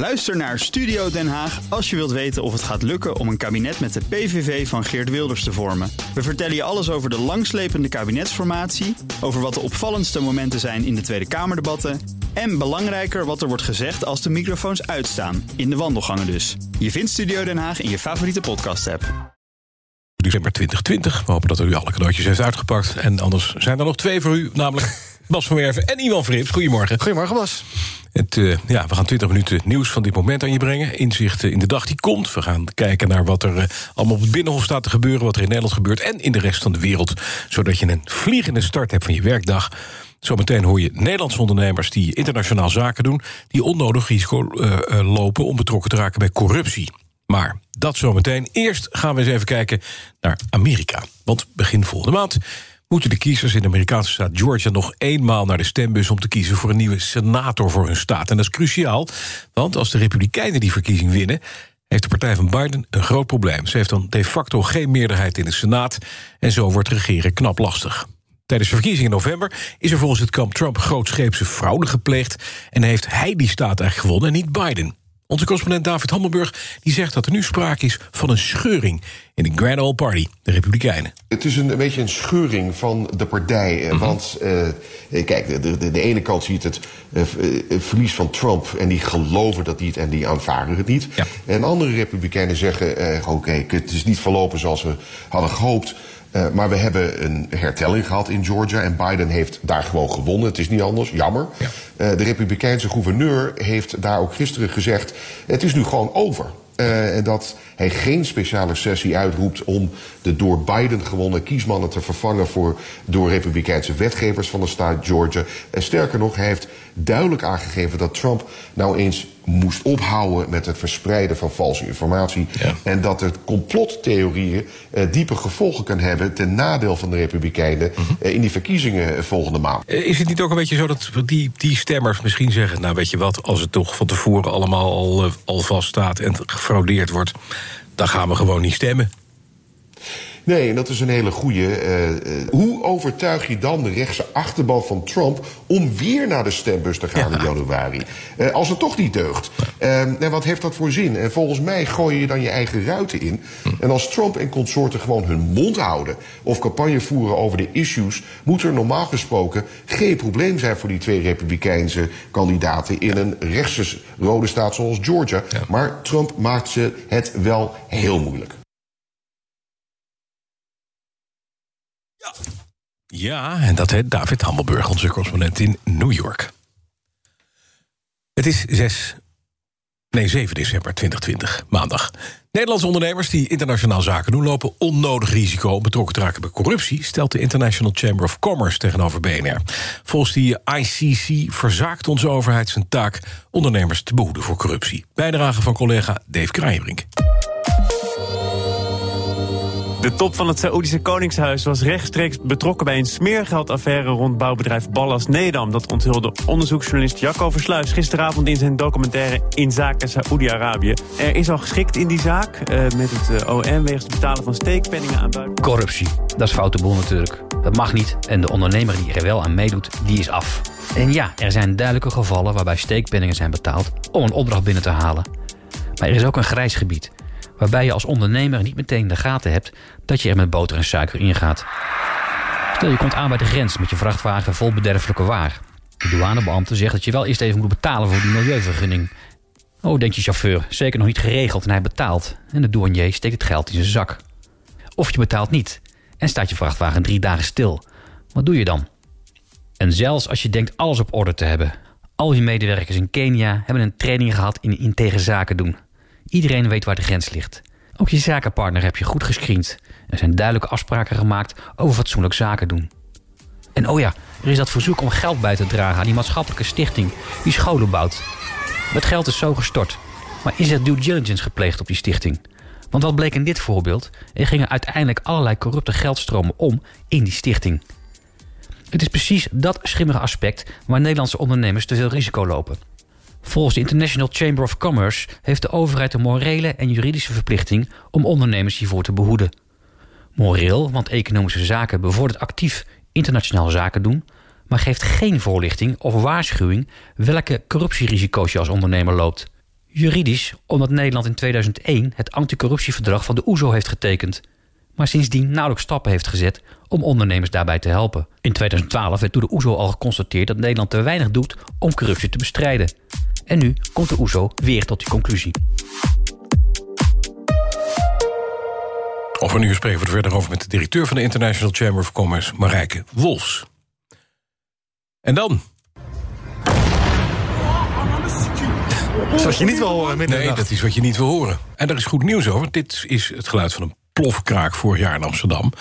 Luister naar Studio Den Haag als je wilt weten of het gaat lukken om een kabinet met de PVV van Geert Wilders te vormen. We vertellen je alles over de langslepende kabinetsformatie, over wat de opvallendste momenten zijn in de Tweede Kamerdebatten en belangrijker wat er wordt gezegd als de microfoons uitstaan, in de wandelgangen dus. Je vindt Studio Den Haag in je favoriete podcast-app. December 2020. We hopen dat u alle cadeautjes heeft uitgepakt. En anders zijn er nog twee voor u, namelijk Bas van Werven en Iwan Vrips. Goedemorgen. Goedemorgen, Bas. Het, uh, ja, we gaan 20 minuten nieuws van dit moment aan je brengen. Inzichten in de dag die komt. We gaan kijken naar wat er uh, allemaal op het Binnenhof staat te gebeuren... wat er in Nederland gebeurt en in de rest van de wereld. Zodat je een vliegende start hebt van je werkdag. Zometeen hoor je Nederlandse ondernemers die internationaal zaken doen... die onnodig risico uh, lopen om betrokken te raken bij corruptie. Maar dat zometeen. Eerst gaan we eens even kijken naar Amerika. Want begin volgende maand moeten de kiezers in de Amerikaanse staat Georgia nog eenmaal naar de stembus om te kiezen voor een nieuwe senator voor hun staat. En dat is cruciaal, want als de Republikeinen die verkiezing winnen, heeft de partij van Biden een groot probleem. Ze heeft dan de facto geen meerderheid in de Senaat en zo wordt regeren knap lastig. Tijdens de verkiezingen in november is er volgens het kamp Trump grootscheepse fraude gepleegd en heeft hij die staat eigenlijk gewonnen en niet Biden. Onze correspondent David Hammelburg die zegt dat er nu sprake is van een scheuring in de Grand Old Party, de Republikeinen. Het is een, een beetje een scheuring van de partij. Mm -hmm. Want uh, kijk, de, de, de, ene kant ziet het uh, verlies van Trump en die geloven dat niet en die aanvaarden het niet. Ja. En andere Republikeinen zeggen: oké, okay, het is niet verlopen zoals we hadden gehoopt. Uh, maar we hebben een hertelling gehad in Georgia en Biden heeft daar gewoon gewonnen. Het is niet anders, jammer. Ja. Uh, de Republikeinse gouverneur heeft daar ook gisteren gezegd: het is nu gewoon over. Uh, en dat hij geen speciale sessie uitroept om de door Biden gewonnen kiesmannen te vervangen voor door Republikeinse wetgevers van de staat Georgia. En sterker nog, hij heeft duidelijk aangegeven dat Trump nou eens moest ophouden met het verspreiden van valse informatie. Ja. En dat er complottheorieën uh, diepe gevolgen kan hebben ten nadeel van de Republikeinen uh, uh, in die verkiezingen volgende maand. Is het niet ook een beetje zo dat die, die stemmers misschien zeggen: Nou, weet je wat, als het toch van tevoren allemaal al, al vaststaat en gefraudeerd wordt, dan gaan we gewoon niet stemmen? Nee, en dat is een hele goede. Uh, uh, hoe overtuig je dan de rechtse achterban van Trump om weer naar de stembus te gaan ja. in januari? Uh, als het toch niet deugt. en wat heeft dat voor zin? En volgens mij gooi je dan je eigen ruiten in. En als Trump en consorten gewoon hun mond houden of campagne voeren over de issues, moet er normaal gesproken geen probleem zijn voor die twee Republikeinse kandidaten in een rechtse rode staat zoals Georgia. Ja. Maar Trump maakt ze het wel heel moeilijk. Ja. en dat heet David Hammelburg, onze correspondent in New York. Het is 6, nee 7 december 2020, maandag. Nederlandse ondernemers die internationaal zaken doen... lopen onnodig risico om betrokken te raken bij corruptie... stelt de International Chamber of Commerce tegenover BNR. Volgens die ICC verzaakt onze overheid zijn taak... ondernemers te behoeden voor corruptie. Bijdrage van collega Dave Kraaienbrink. De top van het Saoedische Koningshuis was rechtstreeks betrokken bij een smeergeldaffaire rond bouwbedrijf Ballas Nedam. Dat onthulde onderzoeksjournalist Jacco Versluis gisteravond in zijn documentaire In Zaken Saoedi-Arabië. Er is al geschikt in die zaak uh, met het uh, OM wegens het betalen van steekpenningen aan buiten. Corruptie, dat is foute boel natuurlijk. Dat mag niet en de ondernemer die er wel aan meedoet, die is af. En ja, er zijn duidelijke gevallen waarbij steekpenningen zijn betaald om een opdracht binnen te halen. Maar er is ook een grijs gebied waarbij je als ondernemer niet meteen de gaten hebt dat je er met boter en suiker ingaat. Stel je komt aan bij de grens met je vrachtwagen vol bederfelijke waar. De douanebeambte zegt dat je wel eerst even moet betalen voor die milieuvergunning. Oh, denkt je chauffeur, zeker nog niet geregeld en hij betaalt. En de douanier steekt het geld in zijn zak. Of je betaalt niet en staat je vrachtwagen drie dagen stil. Wat doe je dan? En zelfs als je denkt alles op orde te hebben. Al je medewerkers in Kenia hebben een training gehad in integer zaken doen. Iedereen weet waar de grens ligt. Ook je zakenpartner heb je goed gescreend. Er zijn duidelijke afspraken gemaakt over fatsoenlijk zaken doen. En oh ja, er is dat verzoek om geld bij te dragen aan die maatschappelijke stichting die scholen bouwt. Het geld is zo gestort. Maar is er due diligence gepleegd op die stichting? Want wat bleek in dit voorbeeld? Er gingen uiteindelijk allerlei corrupte geldstromen om in die stichting. Het is precies dat schimmige aspect waar Nederlandse ondernemers te veel risico lopen. Volgens de International Chamber of Commerce heeft de overheid een morele en juridische verplichting om ondernemers hiervoor te behoeden. Moreel, want economische zaken bevordert actief internationaal zaken doen, maar geeft geen voorlichting of waarschuwing welke corruptierisico's je als ondernemer loopt. Juridisch omdat Nederland in 2001 het anticorruptieverdrag van de OESO heeft getekend. Maar sindsdien nauwelijks stappen heeft gezet om ondernemers daarbij te helpen. In 2012 werd door de OESO al geconstateerd dat Nederland te weinig doet om corruptie te bestrijden. En nu komt de OESO weer tot die conclusie. Over een uur spreken we er verder over met de directeur van de International Chamber of Commerce, Marijke Wolfs. En dan? Dat is wat je niet wil horen midden Nee, dat is wat je niet wil horen. En daar is goed nieuws over. Dit is het geluid van een plofkraak vorig jaar in Amsterdam.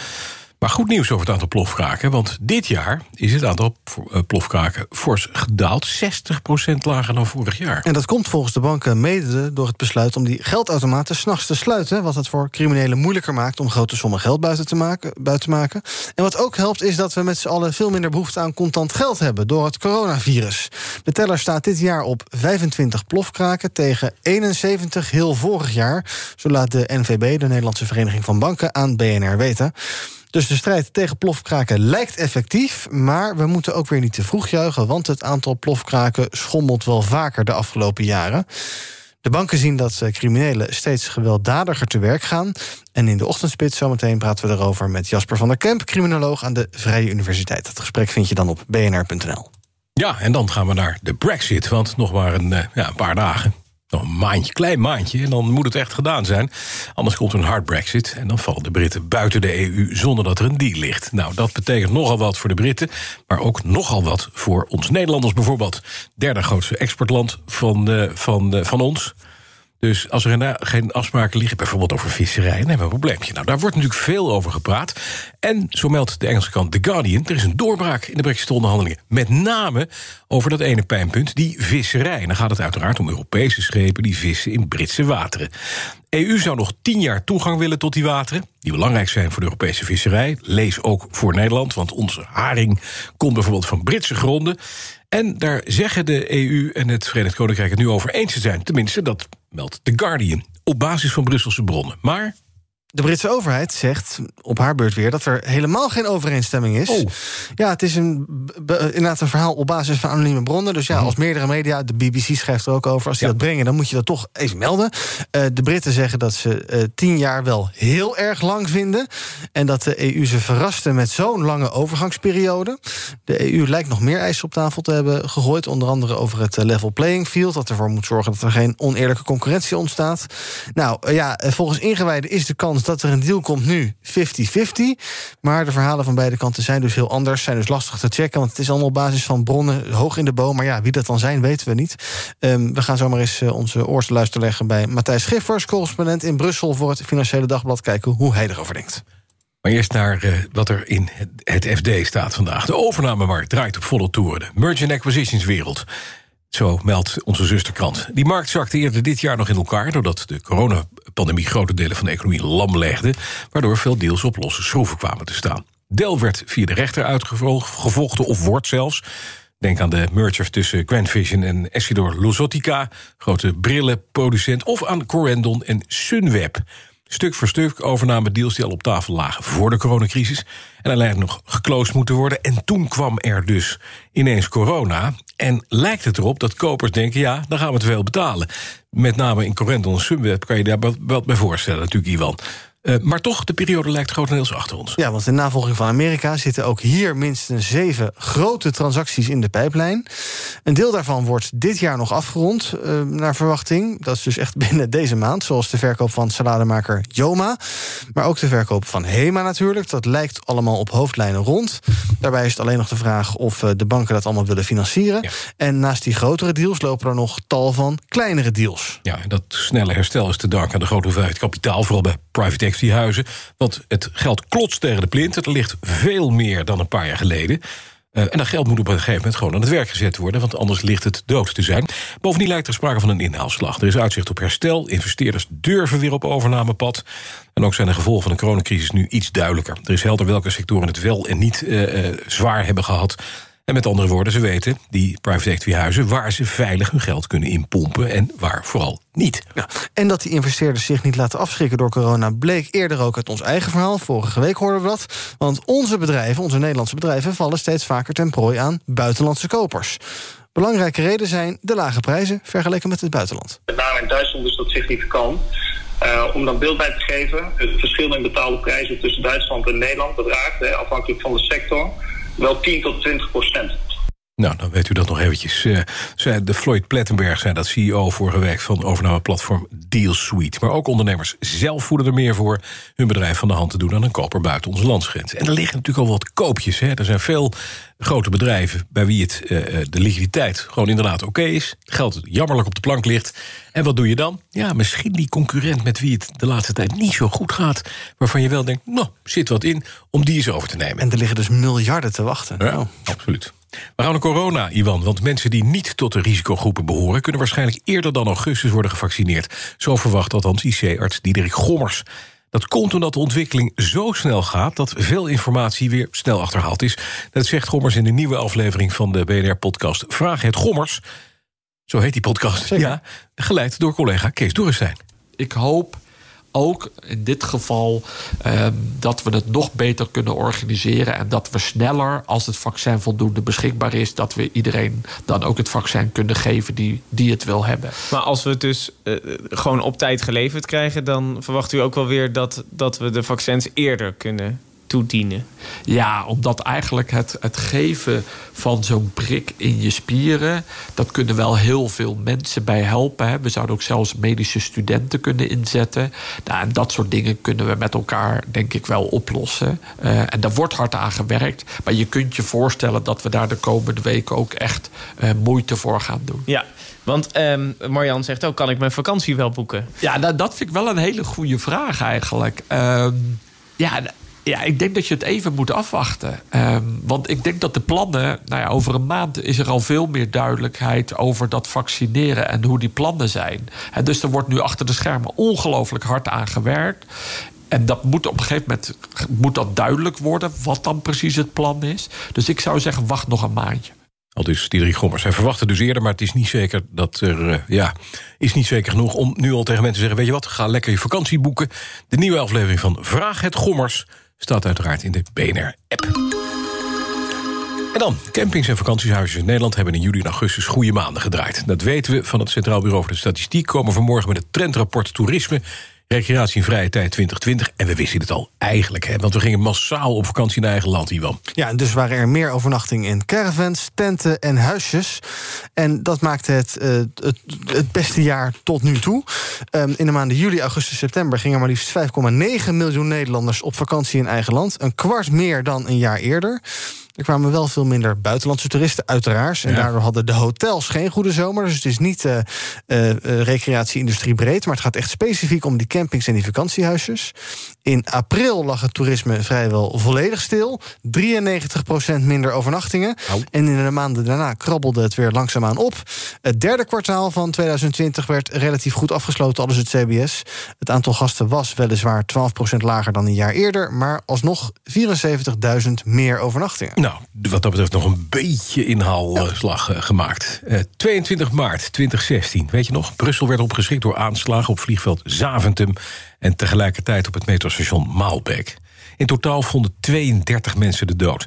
Maar goed nieuws over het aantal plofkraken. Want dit jaar is het aantal eh, plofkraken fors gedaald. 60% lager dan vorig jaar. En dat komt volgens de banken mede door het besluit om die geldautomaten s'nachts te sluiten. Wat het voor criminelen moeilijker maakt om grote sommen geld buiten te, maken, buiten te maken. En wat ook helpt is dat we met z'n allen veel minder behoefte aan contant geld hebben door het coronavirus. De teller staat dit jaar op 25 plofkraken tegen 71 heel vorig jaar. Zo laat de NVB, de Nederlandse Vereniging van Banken, aan BNR weten. Dus de strijd tegen plofkraken lijkt effectief, maar we moeten ook weer niet te vroeg juichen, want het aantal plofkraken schommelt wel vaker de afgelopen jaren. De banken zien dat criminelen steeds gewelddadiger te werk gaan. En in de ochtendspits zometeen praten we erover met Jasper van der Kemp, criminoloog aan de Vrije Universiteit. Dat gesprek vind je dan op bnr.nl. Ja, en dan gaan we naar de Brexit, want nog maar eh, ja, een paar dagen. Nog een maandje, klein maandje, en dan moet het echt gedaan zijn. Anders komt er een hard brexit en dan vallen de Britten buiten de EU... zonder dat er een deal ligt. Nou, dat betekent nogal wat voor de Britten... maar ook nogal wat voor ons Nederlanders bijvoorbeeld. Derde grootste exportland van, uh, van, uh, van ons... Dus als er geen afspraken liggen, bijvoorbeeld over visserij, dan hebben we een probleempje. Nou, daar wordt natuurlijk veel over gepraat. En zo meldt de Engelse kant The Guardian, er is een doorbraak in de Brexit-onderhandelingen. Met name over dat ene pijnpunt, die visserij. En dan gaat het uiteraard om Europese schepen die vissen in Britse wateren. EU zou nog tien jaar toegang willen tot die wateren, die belangrijk zijn voor de Europese visserij. Lees ook voor Nederland, want onze haring komt bijvoorbeeld van Britse gronden. En daar zeggen de EU en het Verenigd Koninkrijk het nu over eens te zijn. Tenminste, dat meldt The Guardian op basis van Brusselse bronnen. Maar de Britse overheid zegt op haar beurt weer dat er helemaal geen overeenstemming is. Oh. Ja, het is een, inderdaad een verhaal op basis van anonieme bronnen. Dus ja, mhm. als meerdere media, de BBC schrijft er ook over, als die dat brengen, dan moet je dat toch even melden. Uh, de Britten zeggen dat ze uh, tien jaar wel heel erg lang vinden. En dat de EU ze verraste met zo'n lange overgangsperiode. De EU lijkt nog meer eisen op tafel te hebben gegooid. Onder andere over het level playing field. Dat ervoor moet zorgen dat er geen oneerlijke concurrentie ontstaat. Nou ja, volgens ingewijden is de kans dat er een deal komt nu 50-50. Maar de verhalen van beide kanten zijn dus heel anders. Zijn dus lastig te checken, want het is allemaal op basis van bronnen hoog in de boom. Maar ja, wie dat dan zijn, weten we niet. Um, we gaan zomaar eens uh, onze oorste leggen bij Matthijs Schiffers, correspondent in Brussel voor het Financiële Dagblad. Kijken hoe hij erover denkt. Maar eerst naar uh, wat er in het, FD staat vandaag. De overnamemarkt draait op volle toeren. De merchant acquisitions wereld. Zo meldt onze zusterkrant. Die markt zakte eerder dit jaar nog in elkaar... doordat de coronapandemie grote delen van de economie lam legde... waardoor veel deals op losse schroeven kwamen te staan. Dell werd via de rechter uitgevochten, of wordt zelfs. Denk aan de merger tussen Grand Vision en Essilor Luxottica... grote brillenproducent, of aan Corendon en Sunweb... Stuk voor stuk overname deals die al op tafel lagen voor de coronacrisis. En alleen nog geclosed moeten worden. En toen kwam er dus ineens corona. En lijkt het erop dat kopers denken, ja, dan gaan we te veel betalen. Met name in Corendon en Sunweb kan je daar wat bij voorstellen, natuurlijk, Iwan. Uh, maar toch, de periode lijkt grotendeels achter ons. Ja, want in navolging van Amerika zitten ook hier minstens zeven grote transacties in de pijplijn. Een deel daarvan wordt dit jaar nog afgerond, uh, naar verwachting. Dat is dus echt binnen deze maand, zoals de verkoop van salademaker Joma. Maar ook de verkoop van Hema natuurlijk. Dat lijkt allemaal op hoofdlijnen rond. Daarbij is het alleen nog de vraag of uh, de banken dat allemaal willen financieren. Ja. En naast die grotere deals lopen er nog tal van kleinere deals. Ja, en dat snelle herstel is te danken aan de grote hoeveelheid kapitaal, vooral bij private huizen. Want het geld klotst tegen de plint. Het ligt veel meer dan een paar jaar geleden. Uh, en dat geld moet op een gegeven moment gewoon aan het werk gezet worden... want anders ligt het dood te zijn. Bovendien lijkt er sprake van een inhaalslag. Er is uitzicht op herstel, investeerders durven weer op overnamepad... en ook zijn de gevolgen van de coronacrisis nu iets duidelijker. Er is helder welke sectoren het wel en niet uh, uh, zwaar hebben gehad... En met andere woorden, ze weten, die private equity huizen... waar ze veilig hun geld kunnen inpompen en waar vooral niet. Ja, en dat die investeerders zich niet laten afschrikken door corona... bleek eerder ook uit ons eigen verhaal. Vorige week hoorden we dat. Want onze bedrijven, onze Nederlandse bedrijven... vallen steeds vaker ten prooi aan buitenlandse kopers. Belangrijke reden zijn de lage prijzen vergeleken met het buitenland. Met name in Duitsland is dat significant. Uh, om dan beeld bij te geven, het verschil in betaalde prijzen tussen Duitsland en Nederland bedraagt, afhankelijk van de sector, wel 10 tot 20 procent. Nou, dan weet u dat nog eventjes. Uh, zei de Floyd Plettenberg, zei dat CEO vorige week... van overnameplatform DealSuite. Maar ook ondernemers zelf voeden er meer voor... hun bedrijf van de hand te doen dan een koper buiten onze landsgrens. En er liggen natuurlijk al wat koopjes. Hè. Er zijn veel grote bedrijven bij wie het, uh, de liquiditeit... gewoon inderdaad oké okay is. Geld jammerlijk op de plank ligt. En wat doe je dan? Ja, misschien die concurrent met wie het de laatste tijd niet zo goed gaat... waarvan je wel denkt, nou, zit wat in om die eens over te nemen. En er liggen dus miljarden te wachten. Ja, oh. absoluut. We gaan naar corona, Iwan. Want mensen die niet tot de risicogroepen behoren... kunnen waarschijnlijk eerder dan augustus worden gevaccineerd. Zo verwacht althans IC-arts Diederik Gommers. Dat komt omdat de ontwikkeling zo snel gaat... dat veel informatie weer snel achterhaald is. Dat zegt Gommers in de nieuwe aflevering van de BNR-podcast... Vraag het Gommers. Zo heet die podcast. Ja, geleid door collega Kees Dorrestein. Ik hoop ook in dit geval uh, dat we het nog beter kunnen organiseren. En dat we sneller, als het vaccin voldoende beschikbaar is, dat we iedereen dan ook het vaccin kunnen geven die, die het wil hebben. Maar als we het dus uh, gewoon op tijd geleverd krijgen, dan verwacht u ook wel weer dat, dat we de vaccins eerder kunnen toedienen? Ja, omdat eigenlijk het, het geven van zo'n prik in je spieren... dat kunnen wel heel veel mensen bij helpen. Hè. We zouden ook zelfs medische studenten kunnen inzetten. Nou, en dat soort dingen kunnen we met elkaar, denk ik, wel oplossen. Uh, en daar wordt hard aan gewerkt. Maar je kunt je voorstellen dat we daar de komende weken... ook echt uh, moeite voor gaan doen. Ja, want um, Marjan zegt ook, kan ik mijn vakantie wel boeken? Ja, nou, dat vind ik wel een hele goede vraag eigenlijk. Uh, ja, ja, ik denk dat je het even moet afwachten. Um, want ik denk dat de plannen... Nou ja, over een maand is er al veel meer duidelijkheid... over dat vaccineren en hoe die plannen zijn. En dus er wordt nu achter de schermen ongelooflijk hard aan gewerkt. En dat moet op een gegeven moment moet dat duidelijk worden... wat dan precies het plan is. Dus ik zou zeggen, wacht nog een maandje. Al dus Diederik Gommers. Hij verwachtte dus eerder, maar het is niet zeker dat er. Uh, ja, is niet zeker genoeg om nu al tegen mensen te zeggen: Weet je wat, ga lekker je vakantie boeken. De nieuwe aflevering van Vraag het Gommers staat uiteraard in de BNR-app. En dan, campings en vakantiehuizen in Nederland... hebben in juli en augustus goede maanden gedraaid. Dat weten we van het Centraal Bureau voor de Statistiek... komen vanmorgen met het trendrapport toerisme... Recreatie in vrije tijd 2020. En we wisten het al eigenlijk, hè, want we gingen massaal op vakantie in eigen land, Iwan. Ja, dus waren er meer overnachtingen in caravans, tenten en huisjes. En dat maakte het, uh, het, beste jaar tot nu toe. Um, in de maanden juli, augustus, september gingen maar liefst 5,9 miljoen Nederlanders op vakantie in eigen land. Een kwart meer dan een jaar eerder. Er kwamen wel veel minder buitenlandse toeristen, uiteraard. En daardoor hadden de hotels geen goede zomer. Dus het is niet uh, uh, recreatie-industrie breed. Maar het gaat echt specifiek om die campings en die vakantiehuisjes. In april lag het toerisme vrijwel volledig stil. 93% minder overnachtingen. Oh. En in de maanden daarna krabbelde het weer langzaamaan op. Het derde kwartaal van 2020 werd relatief goed afgesloten, alles het CBS. Het aantal gasten was weliswaar 12% lager dan een jaar eerder. Maar alsnog 74.000 meer overnachtingen. Nou, wat dat betreft nog een beetje inhaalslag ja. gemaakt. Uh, 22 maart 2016, weet je nog? Brussel werd opgeschrikt door aanslagen op vliegveld Zaventem... en tegelijkertijd op het metrostation Maalbeek. In totaal vonden 32 mensen de dood.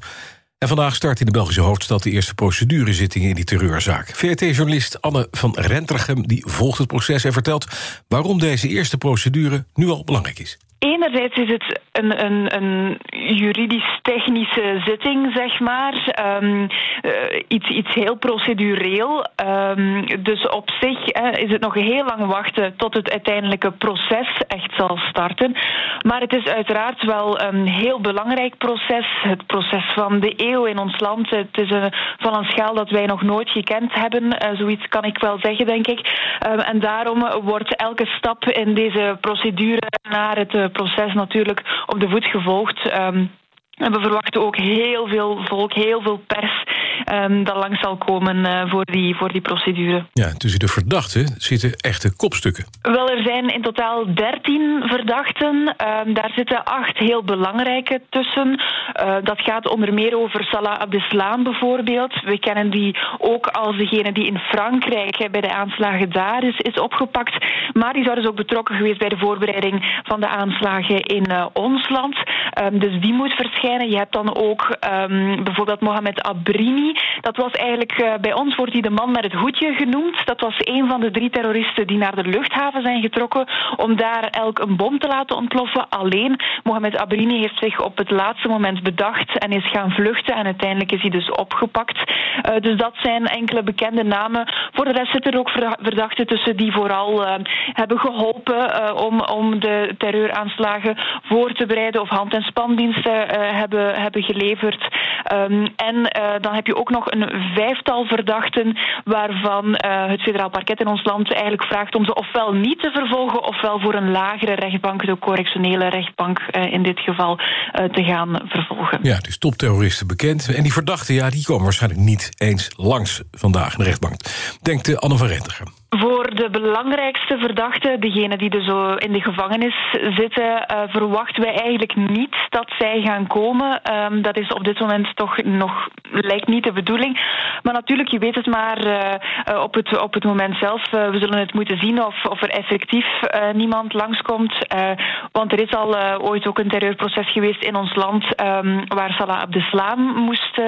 En vandaag start in de Belgische hoofdstad de eerste procedurezittingen in die terreurzaak. VRT-journalist Anne van Rentergem die volgt het proces en vertelt waarom deze eerste procedure nu al belangrijk is. Enerzijds is het een, een, een juridisch-technische zitting, zeg maar. Um, uh, iets, iets heel procedureel. Um, dus op zich is het nog heel lang wachten tot het uiteindelijke proces echt zal starten. Maar het is uiteraard wel een heel belangrijk proces. Het proces van de eeuw in ons land. Het is een, van een schaal dat wij nog nooit gekend hebben. Uh, zoiets kan ik wel zeggen, denk ik. Um, en daarom wordt elke stap in deze procedure naar het proces natuurlijk op de voet gevolgd. Um, en we verwachten ook heel veel volk, heel veel pers um, dat lang zal komen uh, voor, die, voor die procedure. Ja, tussen de verdachten zitten echte kopstukken. Wel, er zijn in totaal dertien verdachten. Um, daar zitten acht heel belangrijke tussen. Uh, dat gaat onder meer over Salah Abdeslam bijvoorbeeld. We kennen die ook als degene die in Frankrijk bij de aanslagen daar is, is opgepakt. Maar die zou dus ook betrokken geweest bij de voorbereiding van de aanslagen in uh, ons land. Um, dus die moet verschijnen. Je hebt dan ook bijvoorbeeld Mohamed Abrini. Dat was eigenlijk, uh, bij ons wordt hij de man met het hoedje genoemd. Dat was een van de drie terroristen die naar de luchthaven zijn getrokken om daar elk een bom te laten ontploffen. Alleen, Mohamed Abrini heeft zich op het laatste moment bedacht en is gaan vluchten. En uiteindelijk is hij dus opgepakt. Uh, dus dat zijn enkele bekende namen. Voor de rest zitten er ook verdachten tussen die vooral uh, hebben geholpen om, om de terreuraanslagen voor te bereiden of hand- en spandiensten hebben, hebben geleverd. Um, en dan heb je ook nog een vijftal verdachten waarvan het federaal parket in ons land eigenlijk vraagt om ze ofwel niet te vervolgen ofwel voor een lagere rechtbank, de correctionele rechtbank in dit geval, te gaan vervolgen. Ja, dus topterroristen bekend. En die verdachten, ja, die komen waarschijnlijk niet eens langs vandaag in de rechtbank. Denkt Anne van Rentiger. Voor de belangrijkste verdachten, degenen die dus in de gevangenis zitten, uh, verwachten wij eigenlijk niet dat zij gaan komen. Um, dat is op dit moment toch nog lijkt niet de bedoeling. Maar natuurlijk, je weet het maar uh, op, het, op het moment zelf. We zullen het moeten zien of, of er effectief niemand langskomt. want er is al ooit ook een terreurproces geweest in ons land um, waar Salah Abdeslam moest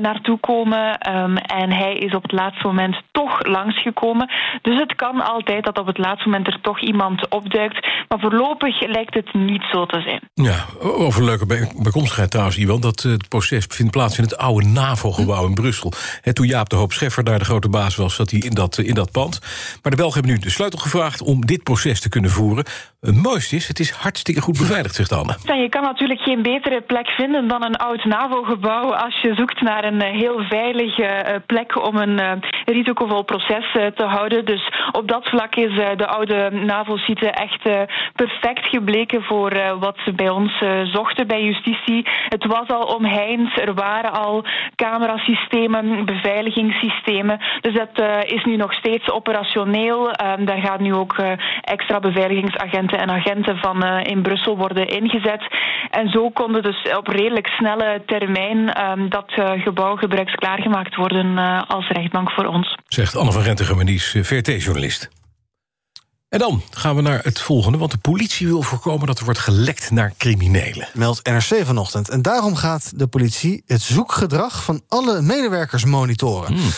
naartoe komen. Um, en hij is op het laatste moment toch langsgekomen. Dus het kan altijd dat op het laatste moment er toch iemand opduikt. Maar voorlopig lijkt het niet zo te zijn. Ja, over leuke bijkomstigheid trouwens, Iwan. Dat het proces vindt plaats in het oude NAVO-gebouw in Brussel. He, toen Jaap de Hoop Scheffer daar de grote baas was, zat hij in dat, in dat pand. Maar de Belgen hebben nu de sleutel gevraagd om dit proces te kunnen voeren. Het mooiste is, het is hartstikke goed beveiligd, zegt Anne. je kan natuurlijk geen betere plek vinden dan een oud NAVO-gebouw... als je zoekt naar een heel veilige plek om een risicovol proces te houden. Dus op dat vlak is de oude NAVO-site echt perfect gebleken... voor wat ze bij ons zochten bij justitie. Het was al omheind, er waren al camerasystemen, beveiligingssystemen. Dus dat is nu nog steeds operationeel. daar gaan nu ook extra beveiligingsagenten en agenten van in Brussel worden ingezet. En zo konden dus op redelijk snelle termijn um, dat gebouw gebruiksklaargemaakt worden als rechtbank voor ons. Zegt Anne van Rentegem-Manies, VRT-journalist. En dan gaan we naar het volgende, want de politie wil voorkomen dat er wordt gelekt naar criminelen. Meldt NRC vanochtend. En daarom gaat de politie het zoekgedrag van alle medewerkers monitoren. Hmm.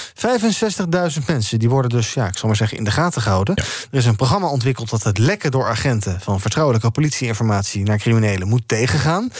65.000 mensen, die worden dus, ja, ik zal maar zeggen, in de gaten gehouden. Ja. Er is een programma ontwikkeld dat het lekken door agenten van vertrouwelijke politieinformatie naar criminelen moet tegengaan.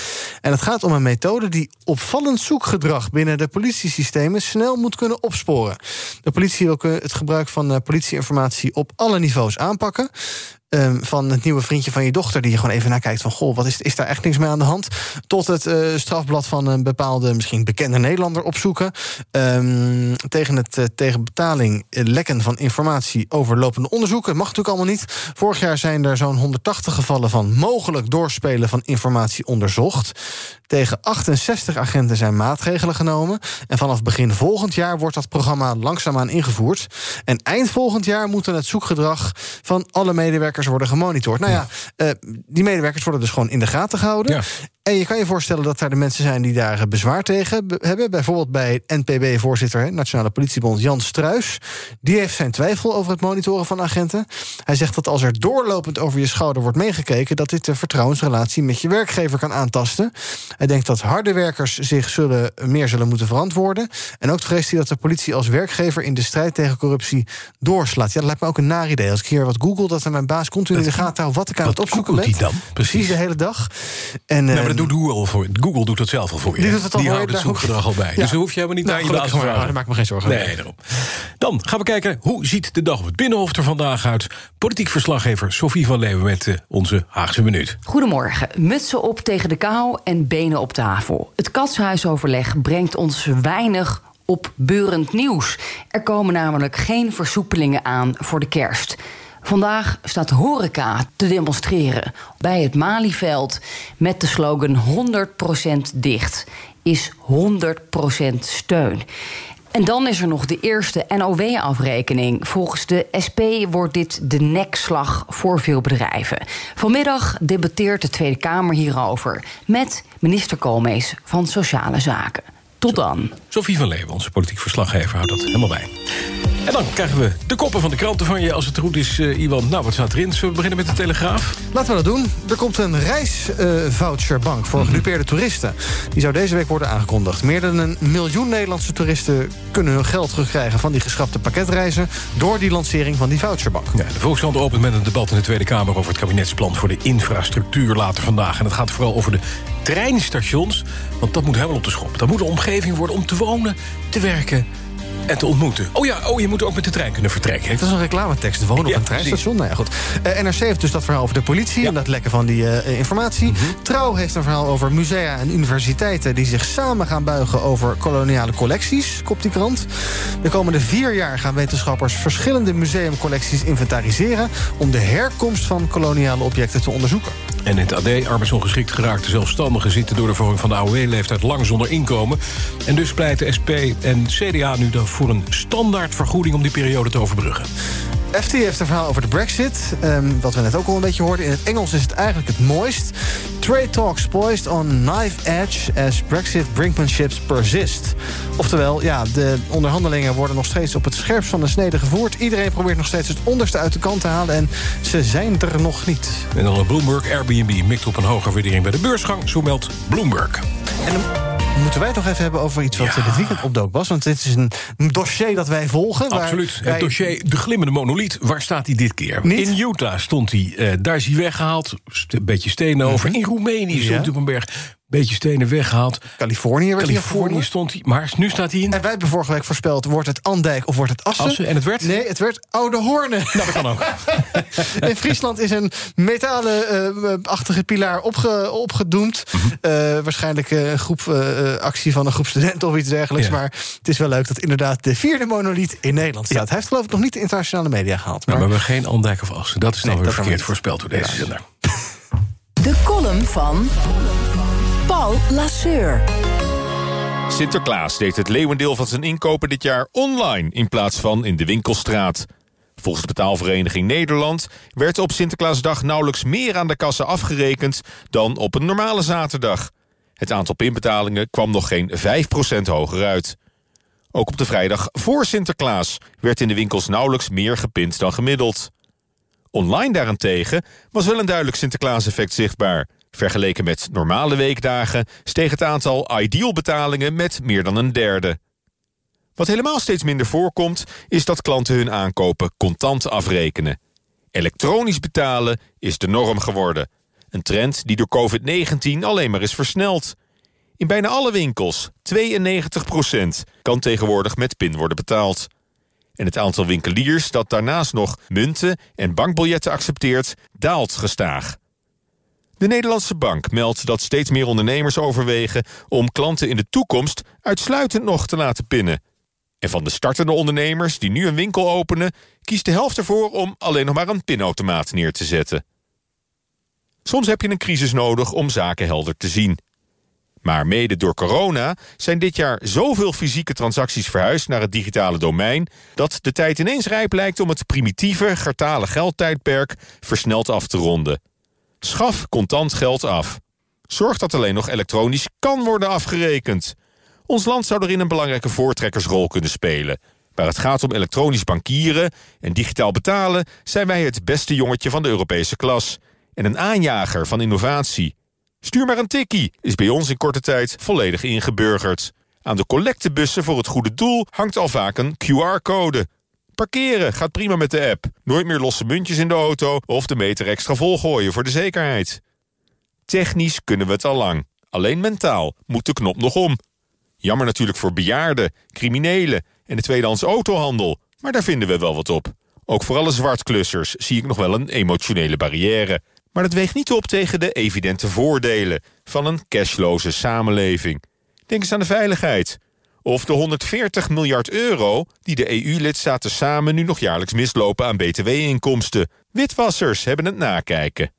En het gaat om een methode die opvallend zoekgedrag binnen de politiesystemen snel moet kunnen opsporen. De politie wil het gebruik van uh, politieinformatie op alle niveaus aanpakken. maken. Um, van het nieuwe vriendje van je dochter, die je gewoon even naar kijkt van goh, wat is, is daar echt niks mee aan de hand? Tot het uh, strafblad van een bepaalde, misschien bekende Nederlander opzoeken. Um, tegen het uh, tegen betaling uh, lekken van informatie over lopende onderzoeken. Mag natuurlijk allemaal niet. Vorig jaar zijn er zo'n 180 gevallen van mogelijk doorspelen van informatie onderzocht. Tegen 68 agenten zijn maatregelen genomen. En vanaf begin volgend jaar wordt dat programma langzaamaan ingevoerd. En eind volgend jaar moeten het zoekgedrag van alle medewerkers worden gemonitord. Nou ja, uh, die medewerkers worden dus gewoon in de gaten gehouden. Ja. En je kan je voorstellen dat er de mensen zijn die daar bezwaar tegen hebben. Bijvoorbeeld bij NPB-voorzitter, Nationale Politiebond Jan Struis. Die heeft zijn twijfel over het monitoren van agenten. Hij zegt dat als er doorlopend over je schouder wordt meegekeken, dat dit de vertrouwensrelatie met je werkgever kan aantasten. Hij denkt dat harde werkers zich zullen, meer zullen moeten verantwoorden. En ook vreest hij dat de politie als werkgever in de strijd tegen corruptie doorslaat. Ja, dat lijkt me ook een naar idee. Als ik hier wat google, dat er mijn baas continu in de gaten houdt wat ik aan het opzoeken ben. die dan? Precies de hele dag. En, nou, maar dat doet Google voor Google doet dat zelf al voor je. Die, doet het al die voor houdt je, het zoekgedrag al bij. Ja. Dus daar hoef je helemaal niet Nou, naar je baas te vragen. Daar maak ik me geen zorgen Nee, daarom. Dan gaan we kijken, hoe ziet de dag op het Binnenhof er vandaag uit? Politiek verslaggever Sophie van Leeuwen met uh, onze Haagse Minuut. Goedemorgen. Mutsen op tegen de kou en benen op tafel. Het katshuisoverleg brengt ons weinig opbeurend nieuws. Er komen namelijk geen versoepelingen aan voor de kerst. Vandaag staat horeca te demonstreren bij het Malieveld met de slogan 100% dicht is 100% steun. En dan is er nog de eerste NOW-afrekening. Volgens de SP wordt dit de nekslag voor veel bedrijven. Vanmiddag debatteert de Tweede Kamer hierover met minister Koolmees van Sociale Zaken. Tot dan. Sophie van Leeuwen, onze politiek verslaggever, houdt dat helemaal bij. En dan krijgen we de koppen van de kranten van je als het goed is, uh, Iwan. Nou, wat staat erin? Zullen we beginnen met de Telegraaf? Laten we dat doen. Er komt een reisvoucherbank voor gedupeerde toeristen. Die zou deze week worden aangekondigd. Meer dan een miljoen Nederlandse toeristen kunnen hun geld terugkrijgen... van die geschrapte pakketreizen door die lancering van die voucherbank. Ja, de Volkskrant opent met een debat in de Tweede Kamer... over het kabinetsplan voor de infrastructuur later vandaag. En het gaat vooral over de treinstations, want dat moet helemaal op de schop. Dat moet een omgeving worden om te wonen, te werken en te ontmoeten. Oh ja, oh, je moet ook met de trein kunnen vertrekken. Dat is een reclametekst. Wonen op een treinstation. Nou ja, goed. Uh, NRC heeft dus dat verhaal over de politie... en dat lekken van die uh, informatie. Mm -hmm. Trouw heeft een verhaal over musea en universiteiten... die zich samen gaan buigen over koloniale collecties, kopt die krant. De komende vier jaar gaan wetenschappers verschillende museumcollecties inventariseren... om de herkomst van koloniale objecten te onderzoeken. En het AD, arbeidsongeschikt geraakte zelfstandigen... zitten door de verhoging van de AOW-leeftijd lang zonder inkomen. En dus pleiten SP en CDA nu dan voor een standaardvergoeding... om die periode te overbruggen. FT heeft een verhaal over de brexit. Um, wat we net ook al een beetje hoorden. In het Engels is het eigenlijk het mooist. Trade talks poised on knife edge as Brexit brinkmanships persist. Oftewel, ja, de onderhandelingen worden nog steeds op het scherpst van de snede gevoerd. Iedereen probeert nog steeds het onderste uit de kant te halen. En ze zijn er nog niet. En dan Bloomberg Airbnb mikt op een hogere waardering bij de beursgang. Zo meldt Bloomberg. En moeten wij nog even hebben over iets wat ja. dit weekend opdook was. Want dit is een dossier dat wij volgen. Absoluut. Wij... Het dossier De Glimmende Monoliet. Waar staat hij dit keer? Niet? In Utah stond hij. Uh, daar is hij weggehaald. Een beetje stenen over. Mm -hmm. In Roemenië stond hij op een berg beetje stenen weggehaald. Californië werd Californië stond hij, maar nu staat hij in. En wij hebben vorige week voorspeld, wordt het Andijk of wordt het Assen? Assen en het werd? Nee, het werd Oude Hoornen. Nou, dat kan ook. in Friesland is een metalen-achtige uh, pilaar opge, opgedoemd. Mm -hmm. uh, waarschijnlijk een groep uh, actie van een groep studenten of iets dergelijks. Ja. Maar het is wel leuk dat inderdaad de vierde monoliet in Nederland staat. Ja. Hij heeft geloof ik nog niet de internationale media gehaald. Maar, nou, maar we hebben geen Andijk of Assen. Dat is dan nee, weer verkeerd voorspeld door deze zender. De column van... Paul Lasseur. Sinterklaas deed het leeuwendeel van zijn inkopen dit jaar online in plaats van in de winkelstraat. Volgens de betaalvereniging Nederland werd op Sinterklaasdag nauwelijks meer aan de kassen afgerekend dan op een normale zaterdag. Het aantal pinbetalingen kwam nog geen 5% hoger uit. Ook op de vrijdag voor Sinterklaas werd in de winkels nauwelijks meer gepind dan gemiddeld. Online daarentegen was wel een duidelijk Sinterklaas-effect zichtbaar. Vergeleken met normale weekdagen steeg het aantal ideal-betalingen met meer dan een derde. Wat helemaal steeds minder voorkomt, is dat klanten hun aankopen contant afrekenen. Elektronisch betalen is de norm geworden. Een trend die door COVID-19 alleen maar is versneld. In bijna alle winkels, 92% kan tegenwoordig met PIN worden betaald. En het aantal winkeliers dat daarnaast nog munten en bankbiljetten accepteert, daalt gestaag. De Nederlandse Bank meldt dat steeds meer ondernemers overwegen... om klanten in de toekomst uitsluitend nog te laten pinnen. En van de startende ondernemers die nu een winkel openen... kiest de helft ervoor om alleen nog maar een pinautomaat neer te zetten. Soms heb je een crisis nodig om zaken helder te zien. Maar mede door corona zijn dit jaar zoveel fysieke transacties verhuisd naar het digitale domein... dat de tijd ineens rijp lijkt om het primitieve, gartale geldtijdperk versneld af te ronden. Schaf contant geld af. Zorg dat alleen nog elektronisch kan worden afgerekend. Ons land zou erin een belangrijke voortrekkersrol kunnen spelen. Waar het gaat om elektronisch bankieren en digitaal betalen... zijn wij het beste jongetje van de Europese klas. En een aanjager van innovatie. Stuur maar een tikkie is bij ons in korte tijd volledig ingeburgerd. Aan de collectebussen voor het goede doel hangt al vaak een QR-code. Parkeren gaat prima met de app. Nooit meer losse muntjes in de auto of de meter extra volgooien voor de zekerheid. Technisch kunnen we het al lang. Alleen mentaal moet de knop nog om. Jammer natuurlijk voor bejaarden, criminelen en de tweedehands autohandel. Maar daar vinden we wel wat op. Ook voor alle zwartklussers zie ik nog wel een emotionele barrière. Maar dat weegt niet op tegen de evidente voordelen van een cashloze samenleving. Denk eens aan de veiligheid. Of de 140 miljard euro die de EU-lidstaten samen nu nog jaarlijks mislopen aan btw-inkomsten. Witwassers hebben het nakijken.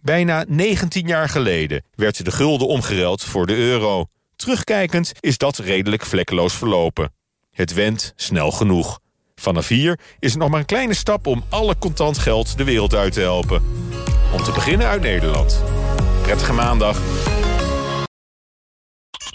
Bijna 19 jaar geleden werd de gulden omgeruild voor de euro. Terugkijkend is dat redelijk vlekkeloos verlopen. Het went snel genoeg. Vanaf hier is het nog maar een kleine stap om alle contant geld de wereld uit te helpen. Om te beginnen uit Nederland. Prettige maandag.